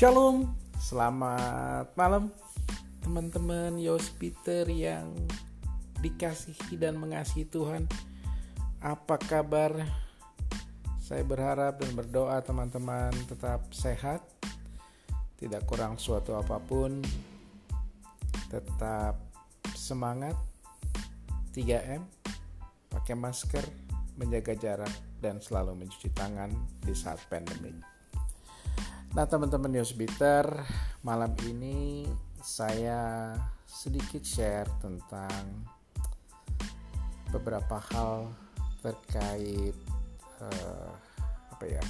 Shalom, selamat malam teman-teman Yos Peter yang dikasihi dan mengasihi Tuhan. Apa kabar? Saya berharap dan berdoa teman-teman tetap sehat, tidak kurang suatu apa pun, tetap semangat, 3M, pakai masker, menjaga jarak, dan selalu mencuci tangan di saat pandemi. Nah teman-teman Newsbeater, malam ini saya sedikit share tentang beberapa hal terkait uh, apa ya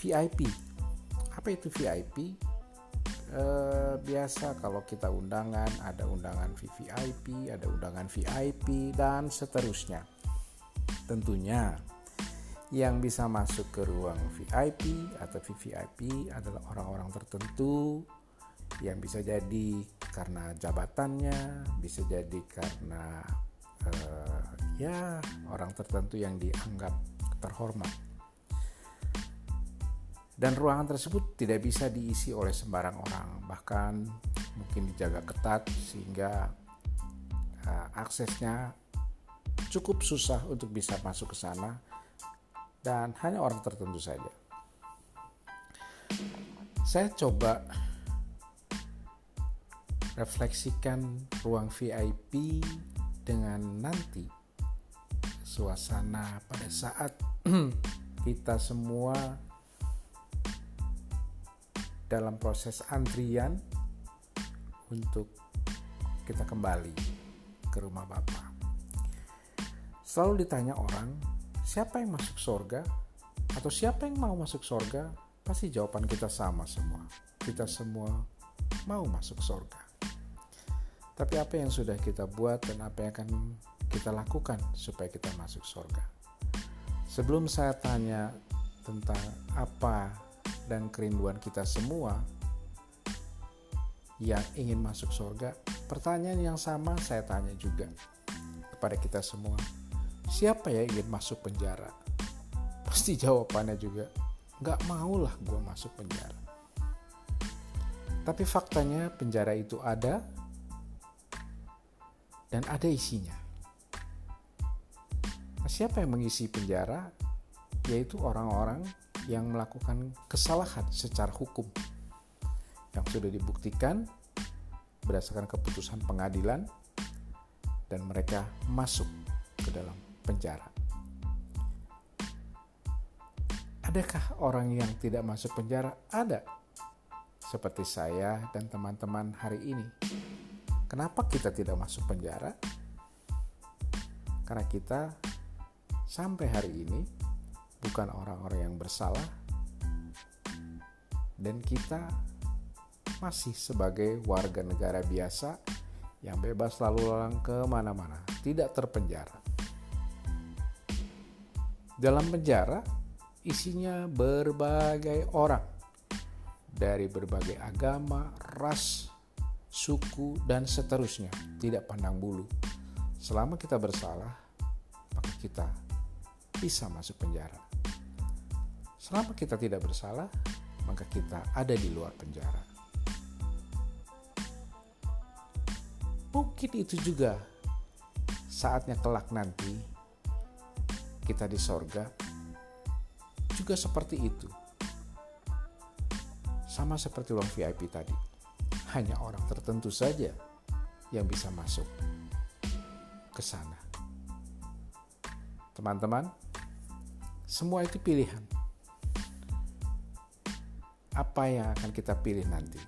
VIP. Apa itu VIP? Uh, eh, biasa kalau kita undangan ada undangan VVIP, ada undangan VIP dan seterusnya. Tentunya yang bisa masuk ke ruang VIP atau VVIP adalah orang-orang tertentu yang bisa jadi karena jabatannya, bisa jadi karena uh, ya orang tertentu yang dianggap terhormat. Dan ruangan tersebut tidak bisa diisi oleh sembarang orang, bahkan mungkin dijaga ketat sehingga uh, aksesnya cukup susah untuk bisa masuk ke sana dan hanya orang tertentu saja. Saya coba refleksikan ruang VIP dengan nanti suasana pada saat kita semua dalam proses antrian untuk kita kembali ke rumah Bapak. Selalu ditanya orang, siapa yang masuk surga atau siapa yang mau masuk surga, pasti jawaban kita sama semua. Kita semua mau masuk surga. Tapi apa yang sudah kita buat dan apa yang akan kita lakukan supaya kita masuk surga? Sebelum saya tanya tentang apa dan kerinduan kita semua yang ingin masuk surga, pertanyaan yang sama saya tanya juga kepada kita semua siapa ya ingin masuk penjara? Pasti jawabannya juga, nggak maulah gue masuk penjara. Tapi faktanya penjara itu ada dan ada isinya. Nah, siapa yang mengisi penjara? Yaitu orang-orang yang melakukan kesalahan secara hukum yang sudah dibuktikan berdasarkan keputusan pengadilan dan mereka masuk ke dalam penjara. Adakah orang yang tidak masuk penjara? Ada. Seperti saya dan teman-teman hari ini. Kenapa kita tidak masuk penjara? Karena kita sampai hari ini bukan orang-orang yang bersalah dan kita masih sebagai warga negara biasa yang bebas lalu lalang ke mana-mana, tidak terpenjara. Dalam penjara isinya berbagai orang dari berbagai agama, ras, suku, dan seterusnya. Tidak pandang bulu. Selama kita bersalah, maka kita bisa masuk penjara. Selama kita tidak bersalah, maka kita ada di luar penjara. Mungkin itu juga saatnya kelak nanti kita di sorga juga seperti itu. Sama seperti ruang VIP tadi, hanya orang tertentu saja yang bisa masuk ke sana. Teman-teman, semua itu pilihan. Apa yang akan kita pilih nanti?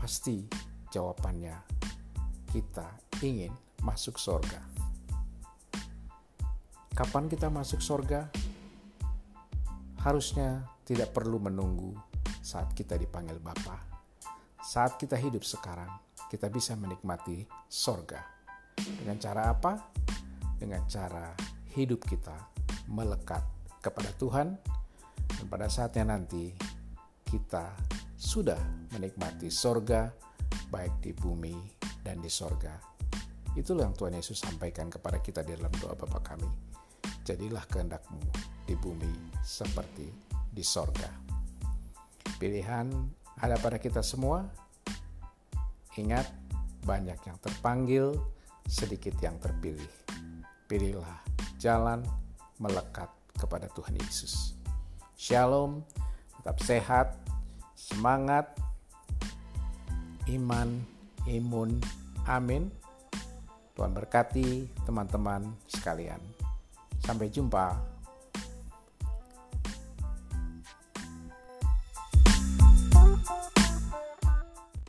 Pasti jawabannya kita ingin masuk surga. Kapan kita masuk surga? Harusnya tidak perlu menunggu saat kita dipanggil Bapa. Saat kita hidup sekarang, kita bisa menikmati surga. Dengan cara apa? Dengan cara hidup kita melekat kepada Tuhan dan pada saatnya nanti kita sudah menikmati sorga baik di bumi dan di sorga. Itulah yang Tuhan Yesus sampaikan kepada kita di dalam doa Bapa kami jadilah kehendakmu di bumi seperti di sorga. Pilihan ada pada kita semua. Ingat, banyak yang terpanggil, sedikit yang terpilih. Pilihlah jalan melekat kepada Tuhan Yesus. Shalom, tetap sehat, semangat, iman, imun, amin. Tuhan berkati teman-teman sekalian. Sampai jumpa.